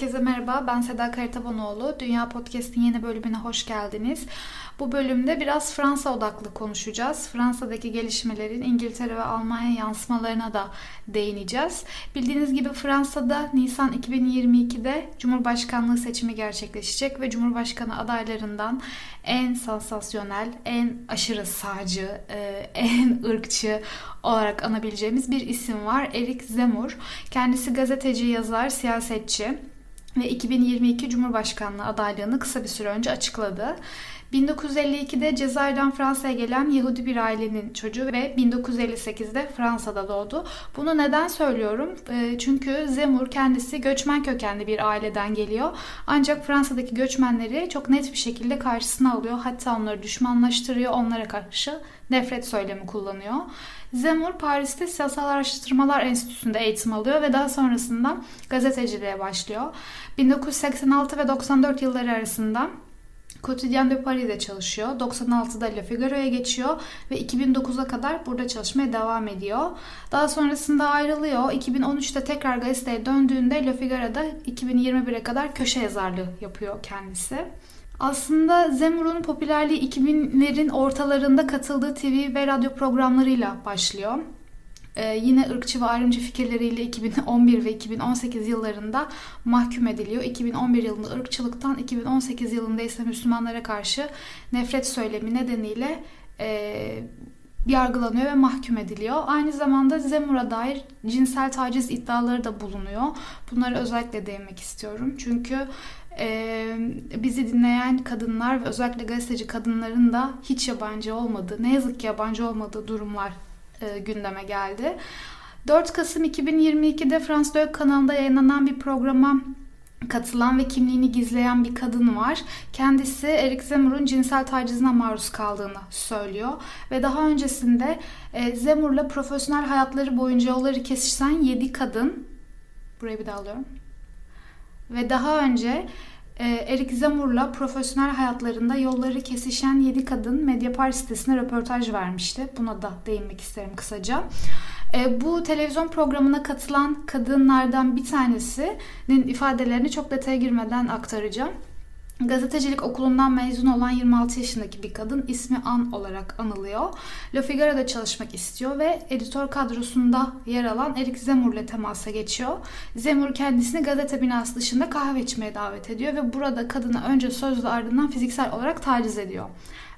Herkese merhaba, ben Seda Karatabanoğlu. Dünya Podcast'in yeni bölümüne hoş geldiniz. Bu bölümde biraz Fransa odaklı konuşacağız. Fransa'daki gelişmelerin İngiltere ve Almanya yansımalarına da değineceğiz. Bildiğiniz gibi Fransa'da Nisan 2022'de Cumhurbaşkanlığı seçimi gerçekleşecek ve Cumhurbaşkanı adaylarından en sansasyonel, en aşırı sağcı, e, en ırkçı olarak anabileceğimiz bir isim var. Eric Zemmour. Kendisi gazeteci, yazar, siyasetçi ve 2022 Cumhurbaşkanlığı adaylığını kısa bir süre önce açıkladı. 1952'de Cezayir'den Fransa'ya gelen Yahudi bir ailenin çocuğu ve 1958'de Fransa'da doğdu. Bunu neden söylüyorum? Çünkü Zemmour kendisi göçmen kökenli bir aileden geliyor. Ancak Fransa'daki göçmenleri çok net bir şekilde karşısına alıyor. Hatta onları düşmanlaştırıyor, onlara karşı nefret söylemi kullanıyor. Zemmour Paris'te Siyasal Araştırmalar Enstitüsü'nde eğitim alıyor ve daha sonrasında gazeteciliğe başlıyor. 1986 ve 94 yılları arasında Quotidien de Paris'de çalışıyor. 96'da Le Figaro'ya geçiyor ve 2009'a kadar burada çalışmaya devam ediyor. Daha sonrasında ayrılıyor. 2013'te tekrar gazeteye döndüğünde Le Figaro'da 2021'e kadar köşe yazarlığı yapıyor kendisi. Aslında Zemmour'un popülerliği 2000'lerin ortalarında katıldığı TV ve radyo programlarıyla başlıyor. Ee, yine ırkçı ve ayrımcı fikirleriyle 2011 ve 2018 yıllarında mahkum ediliyor. 2011 yılında ırkçılıktan, 2018 yılında ise Müslümanlara karşı nefret söylemi nedeniyle e, yargılanıyor ve mahkum ediliyor. Aynı zamanda Zemur'a dair cinsel taciz iddiaları da bulunuyor. Bunları özellikle değinmek istiyorum. Çünkü e, bizi dinleyen kadınlar ve özellikle gazeteci kadınların da hiç yabancı olmadığı, ne yazık ki yabancı olmadığı durumlar e, gündeme geldi. 4 Kasım 2022'de France 4 kanalında yayınlanan bir programa katılan ve kimliğini gizleyen bir kadın var. Kendisi Eric Zemmour'un cinsel tacizine maruz kaldığını söylüyor. Ve daha öncesinde e, Zemmour'la profesyonel hayatları boyunca yolları kesişen 7 kadın, burayı bir daha alıyorum. Ve daha önce e, Eric Zemmour'la profesyonel hayatlarında yolları kesişen 7 kadın Mediapart sitesine röportaj vermişti. Buna da değinmek isterim kısaca. E, bu televizyon programına katılan kadınlardan bir tanesinin ifadelerini çok detaya girmeden aktaracağım. Gazetecilik okulundan mezun olan 26 yaşındaki bir kadın ismi An olarak anılıyor. Le Figaro'da çalışmak istiyor ve editör kadrosunda yer alan Eric Zemmour ile temasa geçiyor. Zemmour kendisini gazete binası dışında kahve içmeye davet ediyor ve burada kadını önce sözlü ardından fiziksel olarak taciz ediyor.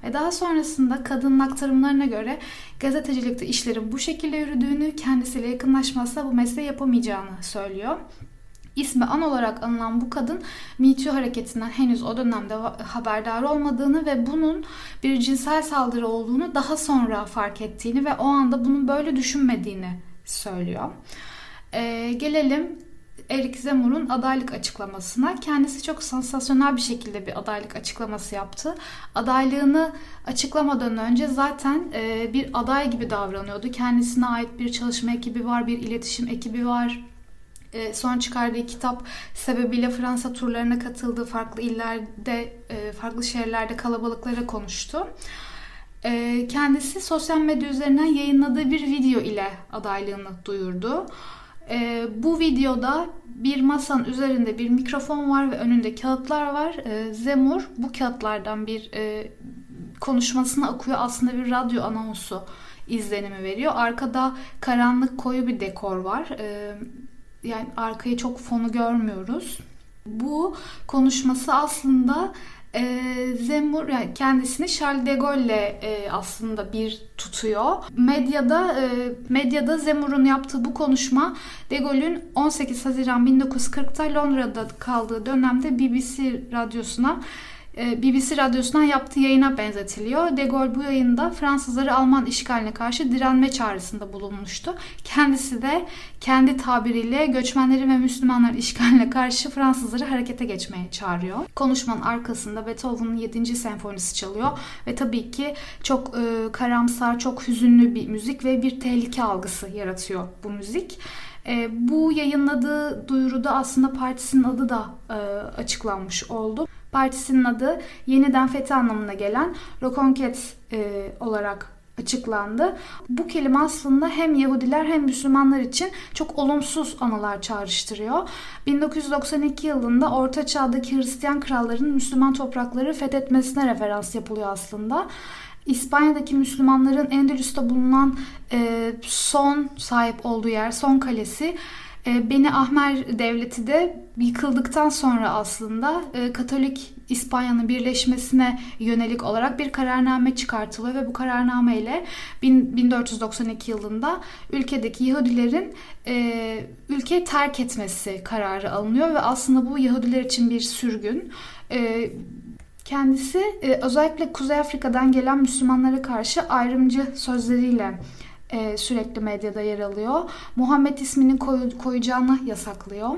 Ve daha sonrasında kadının aktarımlarına göre gazetecilikte işlerin bu şekilde yürüdüğünü, kendisiyle yakınlaşmazsa bu mesleği yapamayacağını söylüyor. İsmi an olarak anılan bu kadın Me Too hareketinden henüz o dönemde haberdar olmadığını ve bunun bir cinsel saldırı olduğunu daha sonra fark ettiğini ve o anda bunun böyle düşünmediğini söylüyor. Ee, gelelim Eric Zemmour'un adaylık açıklamasına. Kendisi çok sansasyonel bir şekilde bir adaylık açıklaması yaptı. Adaylığını açıklamadan önce zaten e, bir aday gibi davranıyordu. Kendisine ait bir çalışma ekibi var, bir iletişim ekibi var, e, son çıkardığı kitap sebebiyle Fransa turlarına katıldığı farklı illerde, e, farklı şehirlerde kalabalıklara konuştu. E, kendisi sosyal medya üzerinden yayınladığı bir video ile adaylığını duyurdu. Bu videoda bir masanın üzerinde bir mikrofon var ve önünde kağıtlar var. Zemur bu kağıtlardan bir konuşmasını okuyor. Aslında bir radyo anonsu izlenimi veriyor. Arkada karanlık koyu bir dekor var yani arkayı çok fonu görmüyoruz. Bu konuşması aslında e, Zemmour yani kendisini Charles de Gaulle'le e, aslında bir tutuyor. Medyada e, medyada Zemmour'un yaptığı bu konuşma de Gaulle'ün 18 Haziran 1940'ta Londra'da kaldığı dönemde BBC radyosuna BBC radyosundan yaptığı yayına benzetiliyor. De Gaulle bu yayında Fransızları Alman işgaline karşı direnme çağrısında bulunmuştu. Kendisi de kendi tabiriyle göçmenleri ve Müslümanlar işgaline karşı Fransızları harekete geçmeye çağırıyor. Konuşmanın arkasında Beethoven'ın 7. senfonisi çalıyor ve tabii ki çok e, karamsar, çok hüzünlü bir müzik ve bir tehlike algısı yaratıyor bu müzik. E, bu yayınladığı duyuruda aslında partisinin adı da e, açıklanmış oldu. Partisinin adı yeniden fethi anlamına gelen Reconquête e, olarak açıklandı. Bu kelime aslında hem Yahudiler hem Müslümanlar için çok olumsuz anılar çağrıştırıyor. 1992 yılında Orta Çağ'daki Hristiyan kralların Müslüman toprakları fethetmesine referans yapılıyor aslında. İspanya'daki Müslümanların Endülüs'te bulunan e, son sahip olduğu yer, son kalesi Beni Ahmer Devleti de yıkıldıktan sonra aslında e, Katolik İspanya'nın birleşmesine yönelik olarak bir kararname çıkartılıyor ve bu kararname ile 1492 yılında ülkedeki Yahudilerin e, ülkeyi terk etmesi kararı alınıyor ve aslında bu Yahudiler için bir sürgün. E, kendisi e, özellikle Kuzey Afrika'dan gelen Müslümanlara karşı ayrımcı sözleriyle e, sürekli medyada yer alıyor. Muhammed isminin koy, koyacağını yasaklıyor.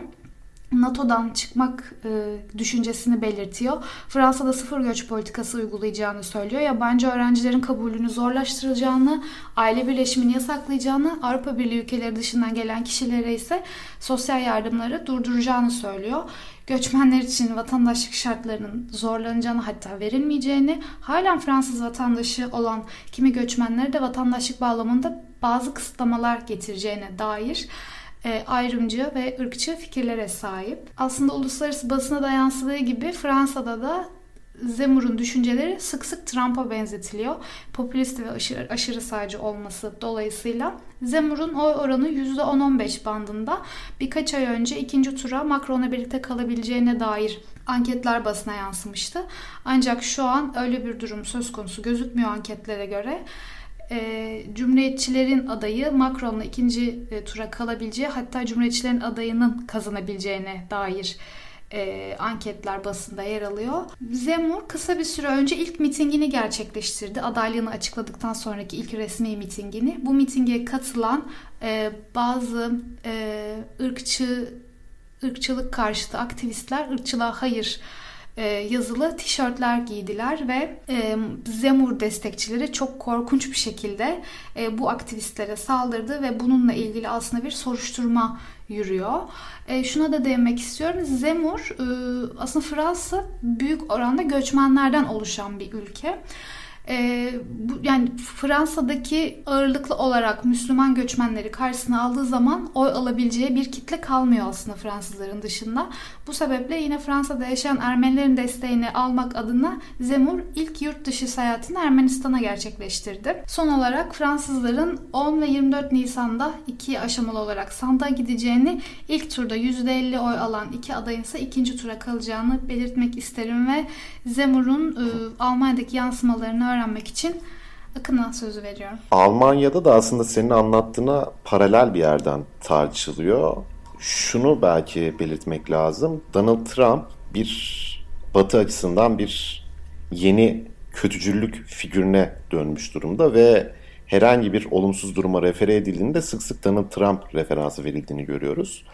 NATO'dan çıkmak e, düşüncesini belirtiyor. Fransa'da sıfır göç politikası uygulayacağını söylüyor. Yabancı öğrencilerin kabulünü zorlaştıracağını, aile birleşimini yasaklayacağını, Avrupa Birliği ülkeleri dışından gelen kişilere ise sosyal yardımları durduracağını söylüyor. Göçmenler için vatandaşlık şartlarının zorlanacağını hatta verilmeyeceğini, halen Fransız vatandaşı olan kimi göçmenlere de vatandaşlık bağlamında bazı kısıtlamalar getireceğine dair e, ayrımcı ve ırkçı fikirlere sahip. Aslında uluslararası basına da yansıdığı gibi Fransa'da da Zemur'un düşünceleri sık sık Trump'a benzetiliyor. Popülist ve aşırı, aşırı sağcı olması dolayısıyla Zemur'un oy oranı %10-15 bandında birkaç ay önce ikinci tura Macron'la birlikte kalabileceğine dair anketler basına yansımıştı. Ancak şu an öyle bir durum söz konusu gözükmüyor anketlere göre e, Cumhuriyetçilerin adayı Macron'la ikinci e, tura kalabileceği hatta Cumhuriyetçilerin adayının kazanabileceğine dair e, anketler basında yer alıyor. Zemur kısa bir süre önce ilk mitingini gerçekleştirdi. Adaylığını açıkladıktan sonraki ilk resmi mitingini. Bu mitinge katılan e, bazı e, ırkçı ırkçılık karşıtı aktivistler ırkçılığa hayır e, yazılı tişörtler giydiler ve e, Zemur destekçileri çok korkunç bir şekilde e, bu aktivistlere saldırdı ve bununla ilgili aslında bir soruşturma yürüyor. şuna da değinmek istiyorum. Zemur aslında Fransa büyük oranda göçmenlerden oluşan bir ülke e, bu, yani Fransa'daki ağırlıklı olarak Müslüman göçmenleri karşısına aldığı zaman oy alabileceği bir kitle kalmıyor aslında Fransızların dışında. Bu sebeple yine Fransa'da yaşayan Ermenilerin desteğini almak adına Zemur ilk yurt dışı seyahatini Ermenistan'a gerçekleştirdi. Son olarak Fransızların 10 ve 24 Nisan'da iki aşamalı olarak sandığa gideceğini, ilk turda %50 oy alan iki adayın ise ikinci tura kalacağını belirtmek isterim ve Zemur'un e, Almanya'daki yansımalarını öğrenmek için Akın'a sözü veriyorum. Almanya'da da aslında senin anlattığına paralel bir yerden tartışılıyor. Şunu belki belirtmek lazım. Donald Trump bir batı açısından bir yeni kötücüllük figürüne dönmüş durumda ve herhangi bir olumsuz duruma refere edildiğinde sık sık Donald Trump referansı verildiğini görüyoruz.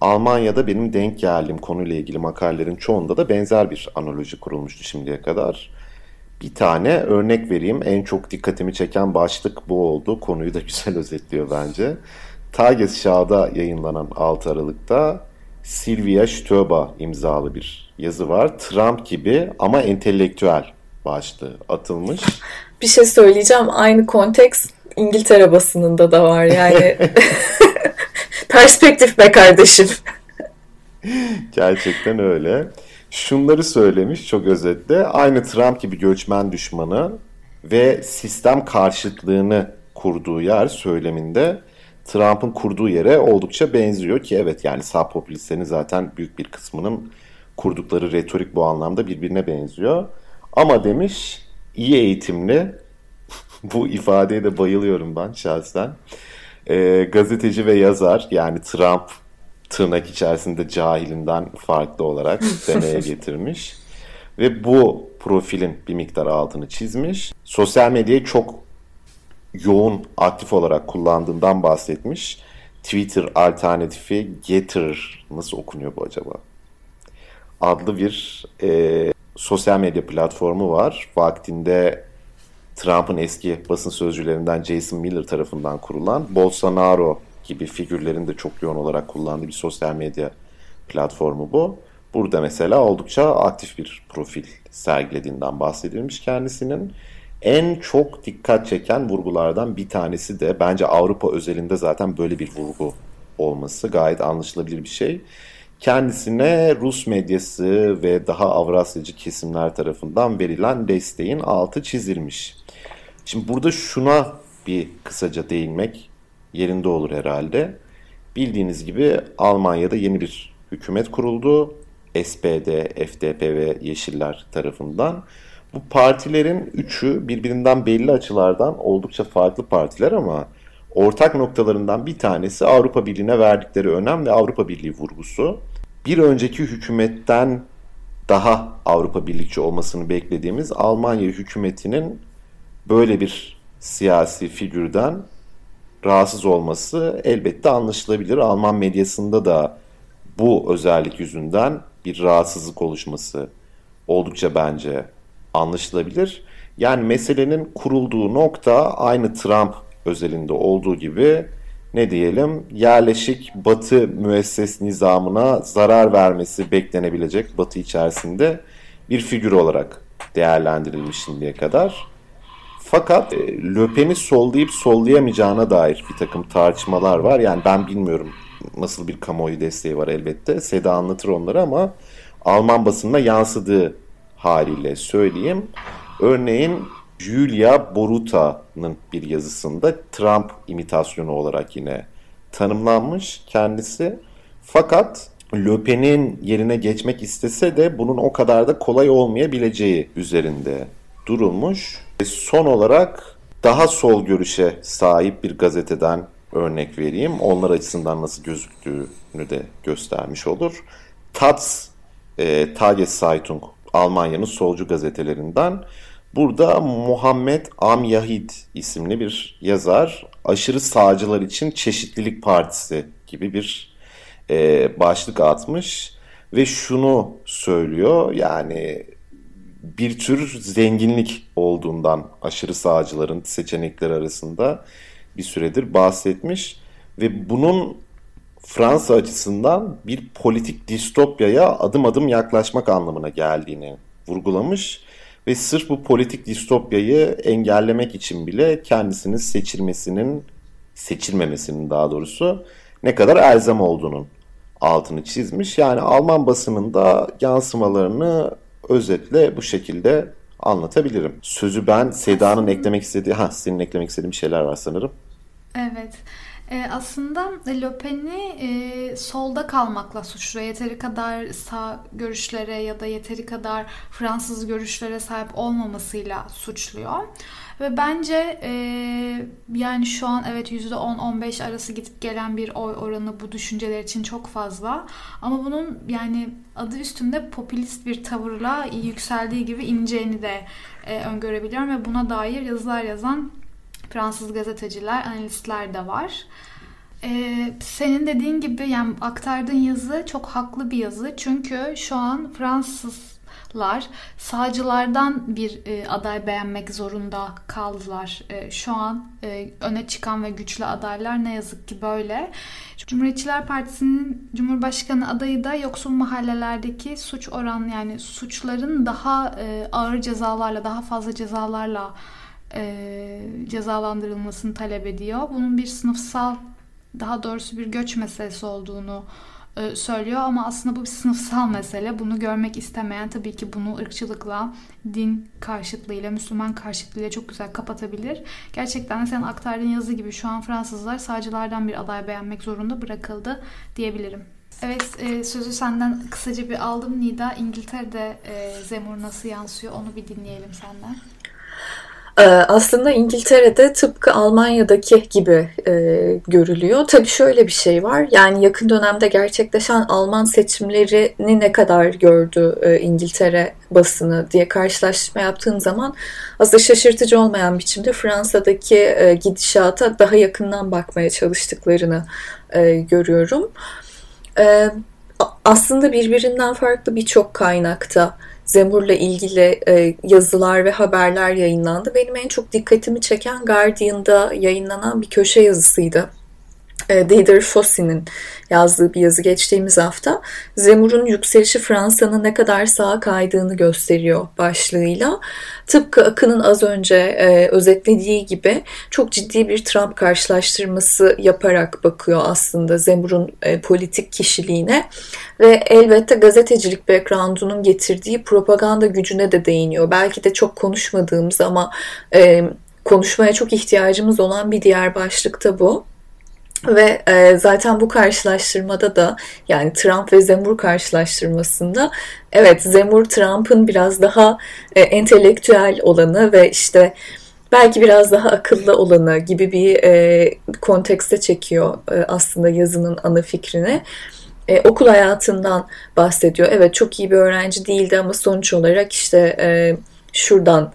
Almanya'da benim denk geldiğim konuyla ilgili makalelerin çoğunda da benzer bir analoji kurulmuştu şimdiye kadar. Bir tane örnek vereyim. En çok dikkatimi çeken başlık bu oldu. Konuyu da güzel özetliyor bence. Tagesschau'da yayınlanan 6 Aralık'ta Silvia Stöba imzalı bir yazı var. Trump gibi ama entelektüel başlığı atılmış. Bir şey söyleyeceğim. Aynı konteks İngiltere basınında da var yani. Perspektif be kardeşim. Gerçekten öyle şunları söylemiş çok özetle. Aynı Trump gibi göçmen düşmanı ve sistem karşıtlığını kurduğu yer söyleminde Trump'ın kurduğu yere oldukça benziyor ki evet yani sağ popülistlerin zaten büyük bir kısmının kurdukları retorik bu anlamda birbirine benziyor. Ama demiş iyi eğitimli bu ifadeye de bayılıyorum ben şahsen. E, gazeteci ve yazar yani Trump tırnak içerisinde cahilinden farklı olarak deneye getirmiş. Ve bu profilin bir miktar altını çizmiş. Sosyal medyayı çok yoğun aktif olarak kullandığından bahsetmiş. Twitter alternatifi Getter nasıl okunuyor bu acaba? Adlı bir e, sosyal medya platformu var. Vaktinde Trump'ın eski basın sözcülerinden Jason Miller tarafından kurulan Bolsonaro gibi figürlerin de çok yoğun olarak kullandığı bir sosyal medya platformu bu. Burada mesela oldukça aktif bir profil sergilediğinden bahsedilmiş kendisinin. En çok dikkat çeken vurgulardan bir tanesi de bence Avrupa özelinde zaten böyle bir vurgu olması gayet anlaşılabilir bir şey. Kendisine Rus medyası ve daha Avrasyacı kesimler tarafından verilen desteğin altı çizilmiş. Şimdi burada şuna bir kısaca değinmek yerinde olur herhalde. Bildiğiniz gibi Almanya'da yeni bir hükümet kuruldu. SPD, FDP ve Yeşiller tarafından. Bu partilerin üçü birbirinden belli açılardan oldukça farklı partiler ama ortak noktalarından bir tanesi Avrupa Birliği'ne verdikleri önem ve Avrupa Birliği vurgusu. Bir önceki hükümetten daha Avrupa Birlikçi olmasını beklediğimiz Almanya hükümetinin böyle bir siyasi figürden rahatsız olması elbette anlaşılabilir. Alman medyasında da bu özellik yüzünden bir rahatsızlık oluşması oldukça bence anlaşılabilir. Yani meselenin kurulduğu nokta aynı Trump özelinde olduğu gibi ne diyelim yerleşik batı müesses nizamına zarar vermesi beklenebilecek batı içerisinde bir figür olarak değerlendirilmiş şimdiye kadar. Fakat e, Löpen'i sollayıp sollayamayacağına dair bir takım tartışmalar var. Yani ben bilmiyorum nasıl bir kamuoyu desteği var elbette. Seda anlatır onları ama Alman basınına yansıdığı haliyle söyleyeyim. Örneğin Julia Boruta'nın bir yazısında Trump imitasyonu olarak yine tanımlanmış kendisi. Fakat Le Pen'in yerine geçmek istese de bunun o kadar da kolay olmayabileceği üzerinde durulmuş. Son olarak daha sol görüşe sahip bir gazeteden örnek vereyim. Onlar açısından nasıl gözüktüğünü de göstermiş olur. Taz, e, Tageszeitung Almanya'nın solcu gazetelerinden. Burada Muhammed Amyahid isimli bir yazar aşırı sağcılar için Çeşitlilik Partisi gibi bir e, başlık atmış ve şunu söylüyor yani bir tür zenginlik olduğundan aşırı sağcıların seçenekleri arasında bir süredir bahsetmiş ve bunun Fransa açısından bir politik distopyaya adım adım yaklaşmak anlamına geldiğini vurgulamış ve sırf bu politik distopyayı engellemek için bile kendisinin seçilmesinin seçilmemesinin daha doğrusu ne kadar elzem olduğunun altını çizmiş. Yani Alman basınında yansımalarını özetle bu şekilde anlatabilirim. Sözü ben Seda'nın eklemek istediği, ha senin eklemek istediğin şeyler var sanırım. Evet. E, aslında Le Pen'i e, solda kalmakla suçluyor. Yeteri kadar sağ görüşlere ya da yeteri kadar Fransız görüşlere sahip olmamasıyla suçluyor. Ve bence e, yani şu an evet %10-15 arası gidip gelen bir oy oranı bu düşünceler için çok fazla. Ama bunun yani adı üstünde popülist bir tavırla yükseldiği gibi ineceğini de e, öngörebiliyorum. Ve buna dair yazılar yazan Fransız gazeteciler, analistler de var. Ee, senin dediğin gibi yani aktardığın yazı çok haklı bir yazı. Çünkü şu an Fransızlar sağcılardan bir e, aday beğenmek zorunda kaldılar. E, şu an e, öne çıkan ve güçlü adaylar ne yazık ki böyle. Cumhuriyetçiler Partisi'nin Cumhurbaşkanı adayı da yoksul mahallelerdeki suç oran yani suçların daha e, ağır cezalarla, daha fazla cezalarla e, cezalandırılmasını talep ediyor. Bunun bir sınıfsal daha doğrusu bir göç meselesi olduğunu e, söylüyor ama aslında bu bir sınıfsal mesele. Bunu görmek istemeyen tabii ki bunu ırkçılıkla, din karşıtlığıyla, Müslüman karşıtlığıyla çok güzel kapatabilir. Gerçekten senin aktardığın yazı gibi şu an Fransızlar sağcılardan bir aday beğenmek zorunda bırakıldı diyebilirim. Evet e, sözü senden kısaca bir aldım Nida. İngiltere'de e, Zemur nasıl yansıyor onu bir dinleyelim senden. Ee, aslında İngiltere'de tıpkı Almanya'daki gibi e, görülüyor. Tabii şöyle bir şey var. Yani yakın dönemde gerçekleşen Alman seçimlerini ne kadar gördü e, İngiltere basını diye karşılaştırma yaptığım zaman aslında şaşırtıcı olmayan biçimde Fransa'daki e, gidişata daha yakından bakmaya çalıştıklarını e, görüyorum. E, aslında birbirinden farklı birçok kaynakta Zemur'la ilgili e, yazılar ve haberler yayınlandı. Benim en çok dikkatimi çeken Guardian'da yayınlanan bir köşe yazısıydı. E, Didier Fossey'nin yazdığı bir yazı geçtiğimiz hafta Zemur'un yükselişi Fransa'nın ne kadar sağa kaydığını gösteriyor başlığıyla. Tıpkı Akın'ın az önce e, özetlediği gibi çok ciddi bir Trump karşılaştırması yaparak bakıyor aslında Zemur'un e, politik kişiliğine ve elbette gazetecilik background'unun getirdiği propaganda gücüne de değiniyor. Belki de çok konuşmadığımız ama e, konuşmaya çok ihtiyacımız olan bir diğer başlık da bu. Ve e, zaten bu karşılaştırmada da yani Trump ve Zemur karşılaştırmasında evet Zemur Trump'ın biraz daha e, entelektüel olanı ve işte belki biraz daha akıllı olanı gibi bir e, kontekste çekiyor e, aslında yazının ana fikrini. E, okul hayatından bahsediyor. Evet çok iyi bir öğrenci değildi ama sonuç olarak işte e, şuradan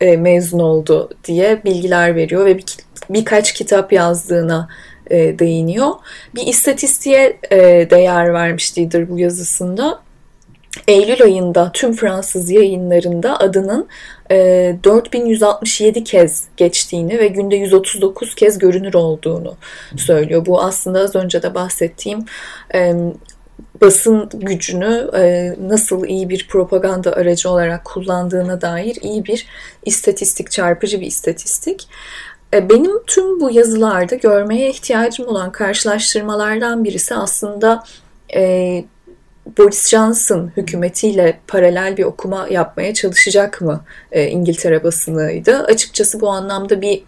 e, mezun oldu diye bilgiler veriyor ve bir, birkaç kitap yazdığına e, değiniyor. Bir istatistiğe e, değer vermiştidir bu yazısında. Eylül ayında tüm Fransız yayınlarında adının e, 4167 kez geçtiğini ve günde 139 kez görünür olduğunu söylüyor. Bu aslında az önce de bahsettiğim e, basın gücünü e, nasıl iyi bir propaganda aracı olarak kullandığına dair iyi bir istatistik, çarpıcı bir istatistik. E, benim tüm bu yazılarda görmeye ihtiyacım olan karşılaştırmalardan birisi aslında e, Boris Johnson hükümetiyle paralel bir okuma yapmaya çalışacak mı e, İngiltere basınıydı. Açıkçası bu anlamda bir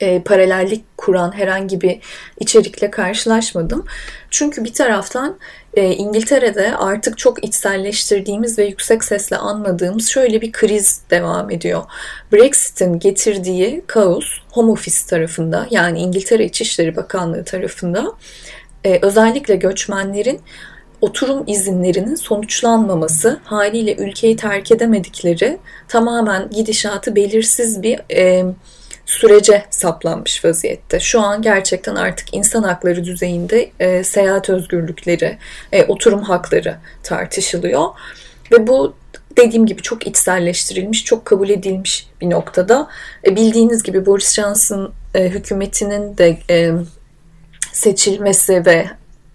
e, paralellik kuran herhangi bir içerikle karşılaşmadım. Çünkü bir taraftan e, İngiltere'de artık çok içselleştirdiğimiz ve yüksek sesle anladığımız şöyle bir kriz devam ediyor. Brexit'in getirdiği kaos Home Office tarafında yani İngiltere İçişleri Bakanlığı tarafında e, özellikle göçmenlerin oturum izinlerinin sonuçlanmaması haliyle ülkeyi terk edemedikleri tamamen gidişatı belirsiz bir e, sürece saplanmış vaziyette. Şu an gerçekten artık insan hakları düzeyinde e, seyahat özgürlükleri, e, oturum hakları tartışılıyor. Ve bu dediğim gibi çok içselleştirilmiş, çok kabul edilmiş bir noktada. E, bildiğiniz gibi Boris Johnson e, hükümetinin de e, seçilmesi ve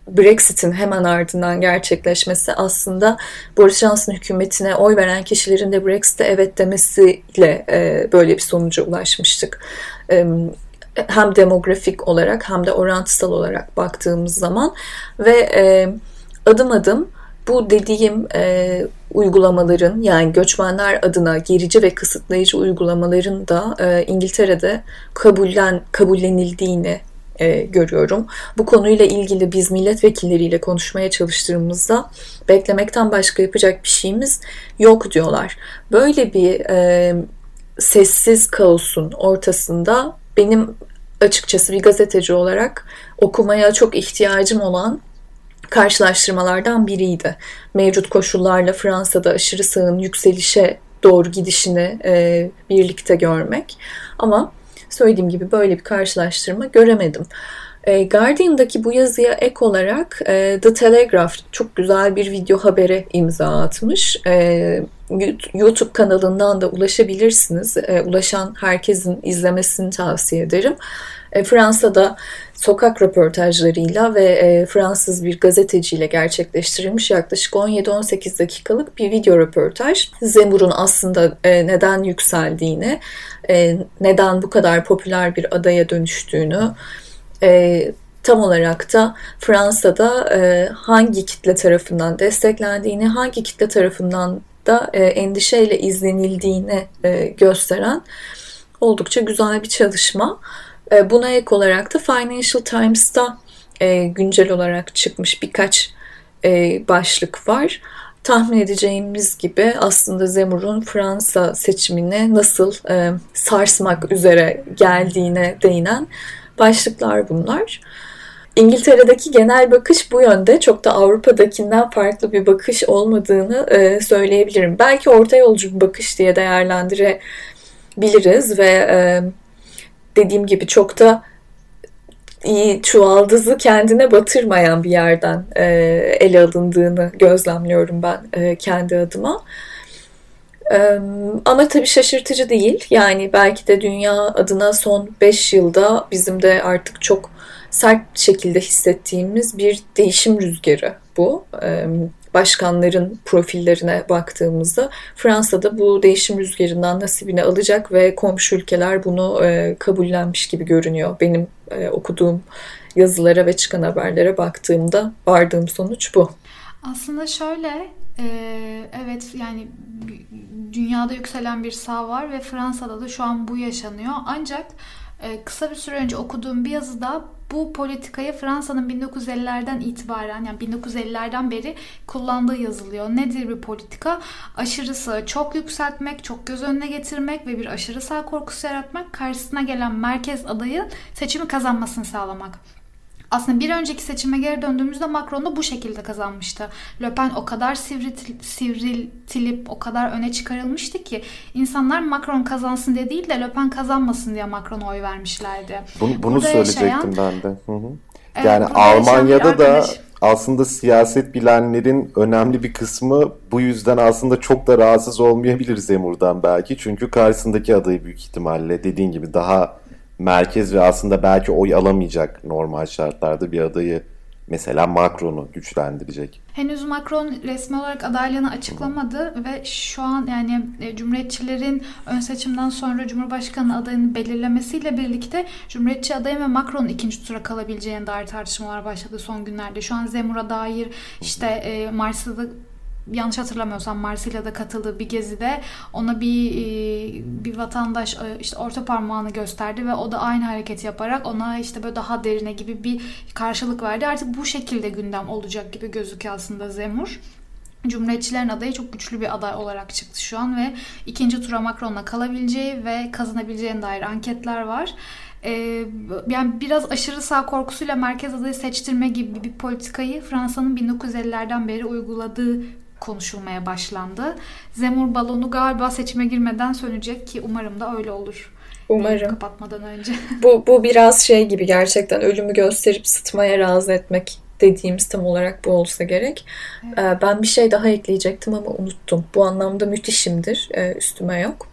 Brexit'in hemen ardından gerçekleşmesi aslında Boris Johnson hükümetine oy veren kişilerin de Brexit'e evet demesiyle e, böyle bir sonuca ulaşmıştık. E, hem demografik olarak hem de orantısal olarak baktığımız zaman ve e, adım adım bu dediğim e, uygulamaların yani göçmenler adına gerici ve kısıtlayıcı uygulamaların da e, İngiltere'de kabullen kabullenildiğini e, görüyorum. Bu konuyla ilgili biz milletvekilleriyle konuşmaya çalıştığımızda beklemekten başka yapacak bir şeyimiz yok diyorlar. Böyle bir e, sessiz kaosun ortasında benim açıkçası bir gazeteci olarak okumaya çok ihtiyacım olan karşılaştırmalardan biriydi. Mevcut koşullarla Fransa'da aşırı sağın yükselişe doğru gidişini e, birlikte görmek. Ama söylediğim gibi böyle bir karşılaştırma göremedim. E, Guardian'daki bu yazıya ek olarak e, The Telegraph çok güzel bir video habere imza atmış. E, YouTube kanalından da ulaşabilirsiniz. Ulaşan herkesin izlemesini tavsiye ederim. Fransa'da sokak röportajlarıyla ve Fransız bir gazeteciyle gerçekleştirilmiş yaklaşık 17-18 dakikalık bir video röportaj. Zemur'un aslında neden yükseldiğini, neden bu kadar popüler bir adaya dönüştüğünü, tam olarak da Fransa'da hangi kitle tarafından desteklendiğini, hangi kitle tarafından da endişeyle izlenildiğini gösteren oldukça güzel bir çalışma. E, buna ek olarak da Financial Times'ta e, güncel olarak çıkmış birkaç e, başlık var. Tahmin edeceğimiz gibi aslında Zemur'un Fransa seçimine nasıl sarsmak üzere geldiğine değinen başlıklar bunlar. İngiltere'deki genel bakış bu yönde. Çok da Avrupa'dakinden farklı bir bakış olmadığını söyleyebilirim. Belki orta yolcu bir bakış diye değerlendirebiliriz ve dediğim gibi çok da iyi çuvaldızı kendine batırmayan bir yerden e, ele alındığını gözlemliyorum ben e, kendi adıma. E, ama tabii şaşırtıcı değil. Yani belki de dünya adına son 5 yılda bizim de artık çok sert şekilde hissettiğimiz bir değişim rüzgarı bu. E, başkanların profillerine baktığımızda Fransa'da bu değişim rüzgarından nasibini alacak ve komşu ülkeler bunu e, kabullenmiş gibi görünüyor. Benim e, okuduğum yazılara ve çıkan haberlere baktığımda vardığım sonuç bu. Aslında şöyle e, evet yani dünyada yükselen bir sağ var ve Fransa'da da şu an bu yaşanıyor. Ancak e, kısa bir süre önce okuduğum bir yazıda bu politikayı Fransa'nın 1950'lerden itibaren yani 1950'lerden beri kullandığı yazılıyor. Nedir bir politika? Aşırı sağı çok yükseltmek, çok göz önüne getirmek ve bir aşırı sağ korkusu yaratmak, karşısına gelen merkez adayı seçimi kazanmasını sağlamak. Aslında bir önceki seçime geri döndüğümüzde Macron da bu şekilde kazanmıştı. Le Pen o kadar sivritil, sivriltilip o kadar öne çıkarılmıştı ki insanlar Macron kazansın diye değil de Le Pen kazanmasın diye Macron'a oy vermişlerdi. Bunu, bunu Burada söyleyecektim yaşayan- ben de. Hı hı. Evet, Yani Almanya'da da arkadaş- aslında siyaset bilenlerin önemli bir kısmı bu yüzden aslında çok da rahatsız olmayabilir Zemur'dan belki. Çünkü karşısındaki adayı büyük ihtimalle dediğin gibi daha merkez ve aslında belki oy alamayacak normal şartlarda bir adayı mesela Macron'u güçlendirecek. Henüz Macron resmi olarak adaylığını açıklamadı ve şu an yani e, Cumhuriyetçilerin ön seçimden sonra Cumhurbaşkanı adayını belirlemesiyle birlikte Cumhuriyetçi adayın ve Macron'un ikinci tura kalabileceğine dair tartışmalar başladı son günlerde. Şu an Zemur'a dair işte e, Mars'ta yanlış hatırlamıyorsam Marsilya'da katıldığı bir gezide ona bir e, bir vatandaş e, işte orta parmağını gösterdi ve o da aynı hareketi yaparak ona işte böyle daha derine gibi bir karşılık verdi. Artık bu şekilde gündem olacak gibi gözüküyor aslında Zemur. Cumhuriyetçilerin adayı çok güçlü bir aday olarak çıktı şu an ve ikinci tura Macron'la kalabileceği ve kazanabileceğine dair anketler var. Ee, yani biraz aşırı sağ korkusuyla merkez adayı seçtirme gibi bir politikayı Fransa'nın 1950'lerden beri uyguladığı konuşulmaya başlandı. Zemur balonu galiba seçime girmeden sönecek ki umarım da öyle olur. Umarım. Kapatmadan önce. Bu, bu biraz şey gibi gerçekten ölümü gösterip sıtmaya razı etmek dediğimiz tam olarak bu olsa gerek. Ee, Ben bir şey daha ekleyecektim ama unuttum. Bu anlamda müthişimdir. Ee, Üstüme yok.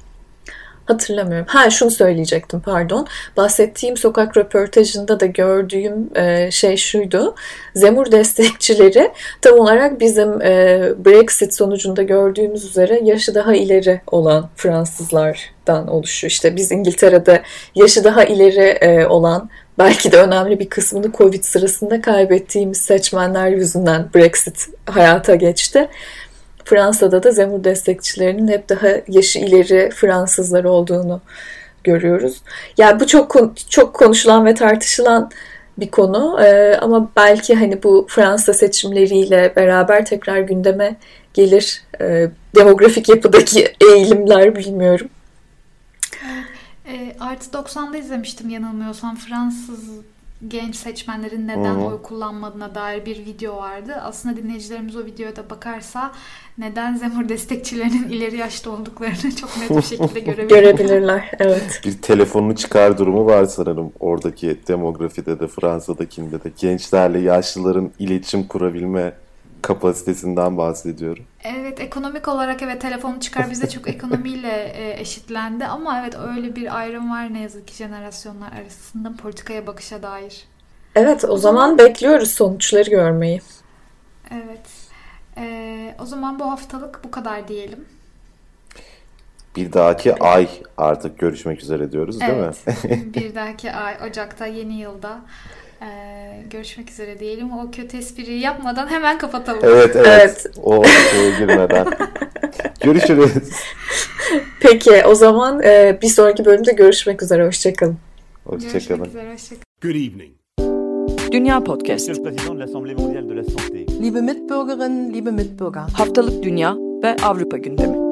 Hatırlamıyorum. Ha şunu söyleyecektim pardon. Bahsettiğim sokak röportajında da gördüğüm e, şey şuydu. Zemur destekçileri tam olarak bizim e, Brexit sonucunda gördüğümüz üzere yaşı daha ileri olan Fransızlardan oluşuyor. İşte biz İngiltere'de yaşı daha ileri e, olan belki de önemli bir kısmını Covid sırasında kaybettiğimiz seçmenler yüzünden Brexit hayata geçti. Fransa'da da Zemur destekçilerinin hep daha yaşı ileri Fransızlar olduğunu görüyoruz. Yani bu çok çok konuşulan ve tartışılan bir konu Ee, ama belki hani bu Fransa seçimleriyle beraber tekrar gündeme gelir. Ee, demografik yapıdaki eğilimler bilmiyorum. E, Artı 90'da izlemiştim yanılmıyorsam Fransız genç seçmenlerin neden Hı hı. oy kullanmadığına dair bir video vardı. Aslında dinleyicilerimiz o videoya da bakarsa neden Zemur destekçilerinin ileri yaşta olduklarını çok net bir şekilde görebilirler. Görebilirler. Evet. Bir telefonunu çıkar durumu var sanırım oradaki demografide de Fransa'dakinde de gençlerle yaşlıların iletişim kurabilme kapasitesinden bahsediyorum. Evet ekonomik olarak evet telefonu çıkar bizde çok ekonomiyle e, eşitlendi ama evet öyle bir ayrım var ne yazık ki jenerasyonlar arasında politikaya bakışa dair. Evet o zaman bekliyoruz sonuçları görmeyi. Evet. E, o zaman bu haftalık bu kadar diyelim. Bir dahaki ay artık görüşmek üzere diyoruz değil mi? Evet. bir dahaki ay Ocak'ta yeni yılda e, görüşmek üzere diyelim. O kötü espriyi yapmadan hemen kapatalım. Evet evet. Evet. O şeye girmeden. Görüşürüz. Peki o zaman e, bir sonraki bölümde görüşmek üzere. Hoşçakalın. Görüşmek Hoşçakalın. üzere. Hoşçakalın. Good evening. Dünya Podcast. Liebe Mitbürgerinnen, liebe Mitbürger. Haftalık Dünya ve Avrupa gündemi.